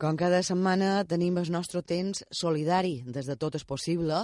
Com cada setmana tenim el nostre temps solidari des de tot és possible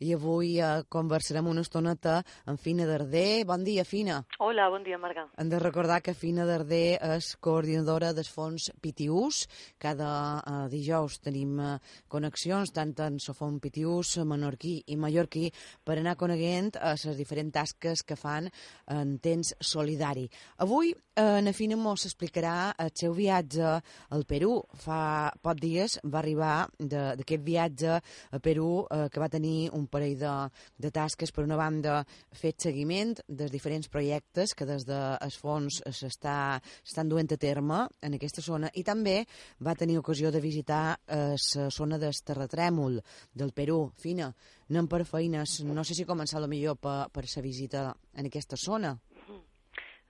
i avui eh, conversarem una estoneta amb Fina Darder. Bon dia, Fina. Hola, bon dia, Marga. Hem de recordar que Fina Darder és coordinadora dels fons PTUs. Cada eh, dijous tenim eh, connexions tant en fons PTUs menorquí i mallorquí per anar coneguent a les diferents tasques que fan en temps solidari. Avui eh, na Fina mos explicarà el seu viatge al Perú. Fa pocs dies va arribar d'aquest viatge a Perú eh, que va tenir un parell de, de tasques. Per una banda, fet seguiment dels diferents projectes que des dels fons s'estan duent a terme en aquesta zona i també va tenir ocasió de visitar la eh, zona del terratrèmol del Perú. Fina, anem per feines. No sé si començar millor per, per sa visita en aquesta zona.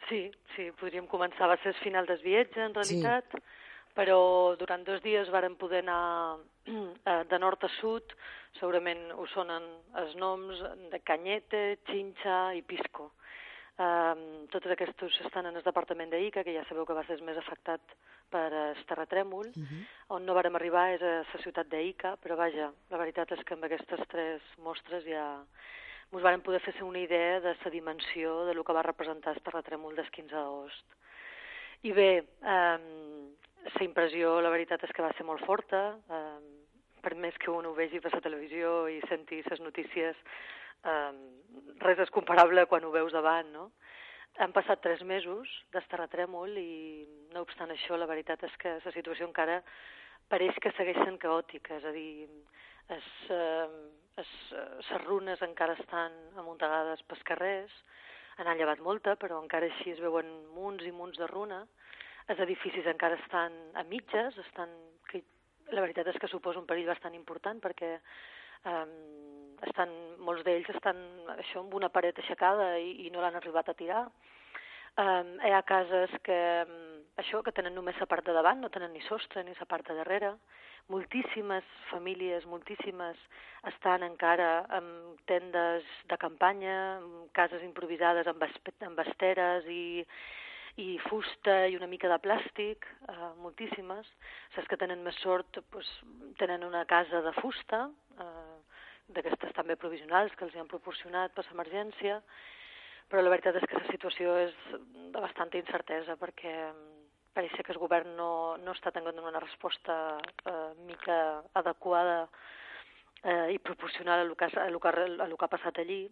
Sí, sí, podríem començar. Va ser el final del viatge, en realitat. Sí però durant dos dies varen poder anar eh, de nord a sud, segurament us sonen els noms de Canyete, Chincha i Pisco. Um, tots aquests estan en el departament d'Ica, que ja sabeu que va ser més afectat per el terratrèmol. Uh -huh. On no vàrem arribar és a la ciutat d'Ica, però vaja, la veritat és que amb aquestes tres mostres ja ens varen poder fer una idea de la dimensió de lo que va representar el terratrèmol del 15 d'agost. I bé, um, la impressió, la veritat és que va ser molt forta, eh, per més que un ho vegi per la televisió i senti les notícies, eh, res és comparable quan ho veus davant, no? Han passat tres mesos del terratrèmol i, no obstant això, la veritat és que la situació encara pareix que segueix sent caòtica, és a dir, es, eh, es, les runes encara estan amuntegades pels carrers, han llevat molta, però encara així es veuen munts i munts de runa, els edificis encara estan a mitges, estan, que la veritat és que suposa un perill bastant important perquè um, estan, molts d'ells estan això amb una paret aixecada i, i no l'han arribat a tirar. Um, hi ha cases que, um, això, que tenen només la part de davant, no tenen ni sostre ni la part de darrere. Moltíssimes famílies, moltíssimes, estan encara amb tendes de campanya, amb cases improvisades amb, amb esteres i, i fusta i una mica de plàstic, eh, moltíssimes. Saps que tenen més sort, doncs, tenen una casa de fusta, eh, d'aquestes també provisionals que els han proporcionat per l'emergència, però la veritat és que la situació és de bastanta incertesa perquè pareix que el govern no, no està tenint una resposta eh, mica adequada eh, i proporcional a el que, a el que, a que ha passat allí.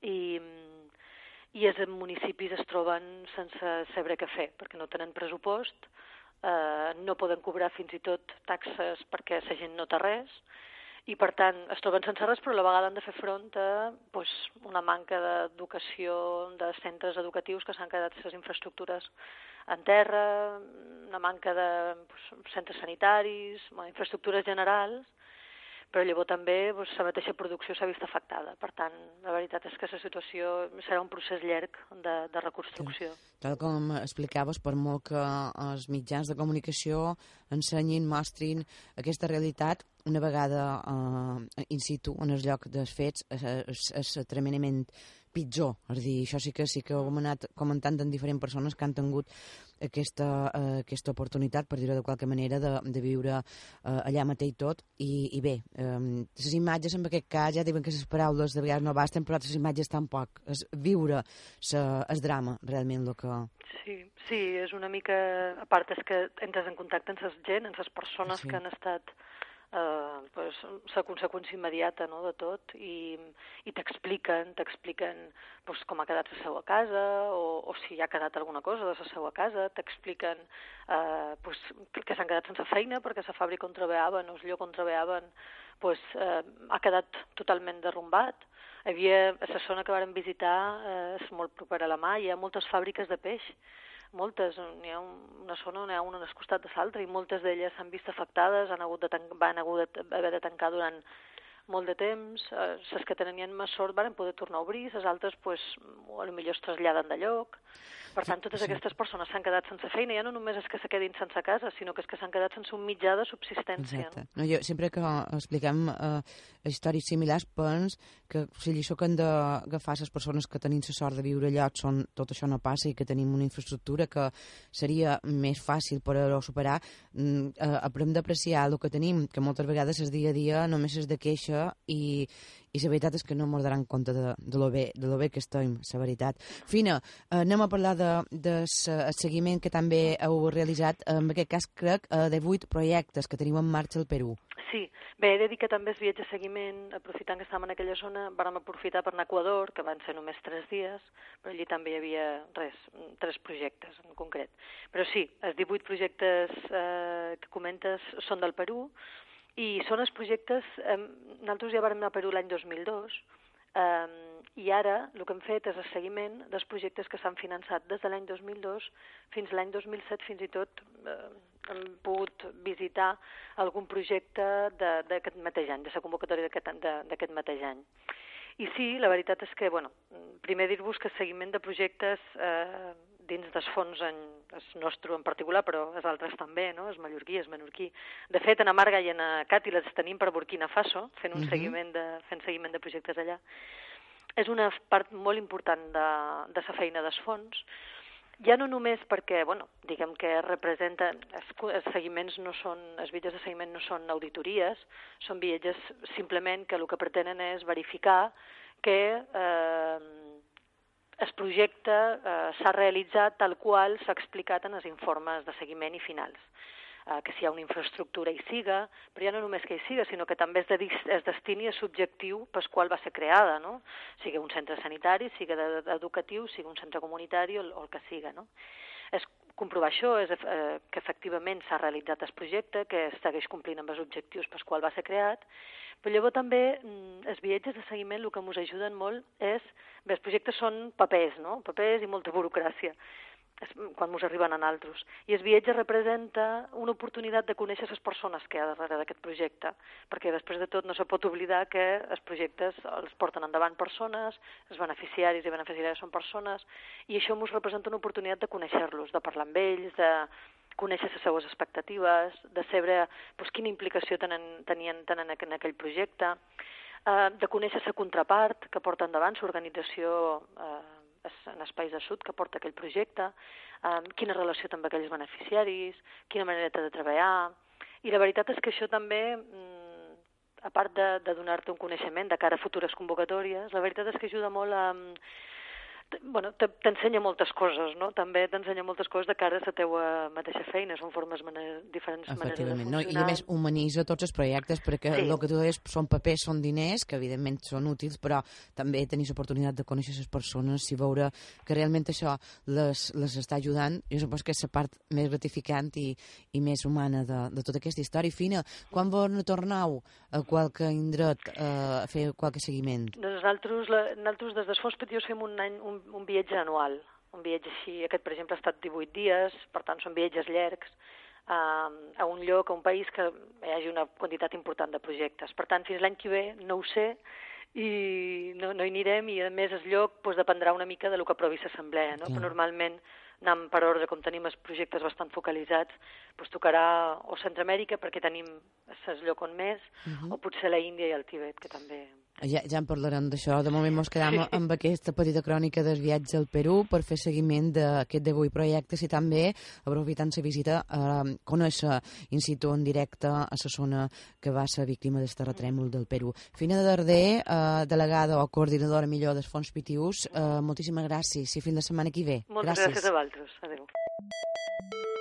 I, mm, i els municipis es troben sense saber què fer, perquè no tenen pressupost, eh, no poden cobrar fins i tot taxes perquè la gent no té res, i per tant es troben sense res, però a la vegada han de fer front a pues, una manca d'educació, de centres educatius que s'han quedat les infraestructures en terra, una manca de pues, centres sanitaris, infraestructures generals, però llavors també doncs, la mateixa producció s'ha vist afectada. Per tant, la veritat és que la situació serà un procés llarg de, de reconstrucció. Tal com explicaves, per molt que els mitjans de comunicació ensenyin, mostrin aquesta realitat, una vegada eh, in situ, en el lloc dels fets, és, és, és tremendament pitjor. És dir, això sí que sí que ho hem anat comentant en diferents persones que han tingut aquesta, uh, aquesta oportunitat, per dir-ho de qualque manera, de, de viure uh, allà mateix tot. I, i bé, um, les imatges en aquest cas ja diuen que les paraules de vegades no basten, però les imatges tampoc. És viure el drama, realment, el que... Sí, sí, és una mica... A part és que entres en contacte amb la gent, amb les persones sí. que han estat eh, pues, la conseqüència immediata no, de tot i, i t'expliquen t'expliquen pues, com ha quedat la seva casa o, o si ha quedat alguna cosa de la seva casa, t'expliquen eh, pues, que s'han quedat sense feina perquè la fàbrica on treballaven o el lloc on treballaven pues, eh, ha quedat totalment derrumbat. Hi havia, la zona que vàrem visitar eh, és molt propera a la mà, hi ha moltes fàbriques de peix moltes, n'hi ha una zona on hi ha una al costat de l'altra i moltes d'elles s'han vist afectades, han hagut de van hagut d'haver de tancar durant molt de temps, eh, les que tenien més sort van poder tornar a obrir, les altres pues, millor es traslladen de lloc. Per tant, totes sí. aquestes persones s'han quedat sense feina, ja no només és que se quedin sense casa, sinó que és que s'han quedat sense un mitjà de subsistència. Exacte. No? No, jo, sempre que expliquem eh, històries similars, pens que sigui, això que han d'agafar les persones que tenim la sort de viure allà, són, tot això no passa i que tenim una infraestructura que seria més fàcil per a superar, mm, eh, aprem d'apreciar el que tenim, que moltes vegades és dia a dia només és de queixa i, i la veritat és que no mos daran compte de, de, lo bé, de lo bé que estem, la veritat. Fina, eh, anem a parlar de, de seguiment que també heu realitzat, en aquest cas crec, eh, de vuit projectes que teniu en marxa al Perú. Sí, bé, he de dir que també es viatge de seguiment, aprofitant que estàvem en aquella zona, vam aprofitar per anar a Equador, que van ser només tres dies, però allí també hi havia res, tres projectes en concret. Però sí, els 18 projectes eh, que comentes són del Perú, i són els projectes, eh, nosaltres ja vam anar a Perú l'any 2002, eh, i ara el que hem fet és el seguiment dels projectes que s'han finançat des de l'any 2002 fins l'any 2007, fins i tot eh, hem pogut visitar algun projecte d'aquest mateix any, de la convocatòria d'aquest mateix any. I sí, la veritat és que, bueno, primer dir-vos que seguiment de projectes eh, dins dels fons en, el nostre en particular, però els altres també, no? el mallorquí, el menorquí. De fet, en Amarga i en Cati les tenim per Burkina Faso, fent un uh mhm. -huh. seguiment de, fent seguiment de projectes allà. És una part molt important de, de la feina dels fons, ja no només perquè, bueno, diguem que representa, els, els seguiments no són, els vídeos de seguiment no són auditories, són viatges simplement que el que pretenen és verificar que eh, el projecte eh, s'ha realitzat tal qual s'ha explicat en els informes de seguiment i finals. Eh, que si hi ha una infraestructura hi siga, però ja no només que hi siga, sinó que també es, de, es destini a subjectiu pel qual va ser creada, no? sigui un centre sanitari, sigui educatiu, sigui un centre comunitari o, o el que siga. No? Comprovar això és eh, que efectivament s'ha realitzat el projecte, que segueix complint amb els objectius pels quals va ser creat, però llavors també mm, els viatges de seguiment el que ens ajuden molt és... Bé, els projectes són papers, no? Papers i molta burocràcia quan ens arriben a altres. I el viatge representa una oportunitat de conèixer les persones que hi ha darrere d'aquest projecte, perquè després de tot no se pot oblidar que els projectes els porten endavant persones, els beneficiaris i beneficiàries són persones, i això ens representa una oportunitat de conèixer-los, de parlar amb ells, de conèixer les seues expectatives, de saber doncs, quina implicació tenen, tenien, tenen en aquell projecte, eh, de conèixer la contrapart que porta endavant l'organització eh, en espais de sud que porta aquell projecte, eh, quina relació també amb aquells beneficiaris, quina manera de treballar... I la veritat és que això també, mm, a part de, de donar-te un coneixement de cara a futures convocatòries, la veritat és que ajuda molt a, bueno, t'ensenya moltes coses, no? També t'ensenya moltes coses de cara a la teua mateixa feina, són formes maner, diferents maneres de funcionar. No? I a més humanitza tots els projectes perquè sí. el que tu deies són papers, són diners, que evidentment són útils, però també tenir l'oportunitat de conèixer les persones i veure que realment això les, les està ajudant. Jo suposo que és la part més gratificant i, i més humana de, de tota aquesta història. Fina, quan vos tornau a qualque indret eh, a fer qualque seguiment? Nosaltres, la, nosaltres des d'Esforç Petiós fem un any, un un, un viatge anual, un viatge així, aquest per exemple ha estat 18 dies, per tant són viatges llargs, a, a un lloc, a un país que hi hagi una quantitat important de projectes. Per tant, fins l'any que ve no ho sé i no, no hi anirem i a més el lloc doncs, dependrà una mica de lo que aprovi l'assemblea, no? Però normalment anant per ordre, com tenim els projectes bastant focalitzats, doncs tocarà o Centroamèrica, perquè tenim el lloc on més, uh -huh. o potser la Índia i el Tibet, que també ja, ja en parlarem d'això. De moment ens quedam amb aquesta petita crònica del viatge al Perú per fer seguiment d'aquest de vuit projectes i també, aprofitant la visita, eh, conèixer in situ en directe a la zona que va ser víctima del terratrèmol del Perú. Fina de Darder, eh, delegada o coordinadora millor dels fons PTUs, eh, moltíssimes gràcies i fins la setmana que ve. Moltes gràcies, gràcies a vosaltres. Adéu.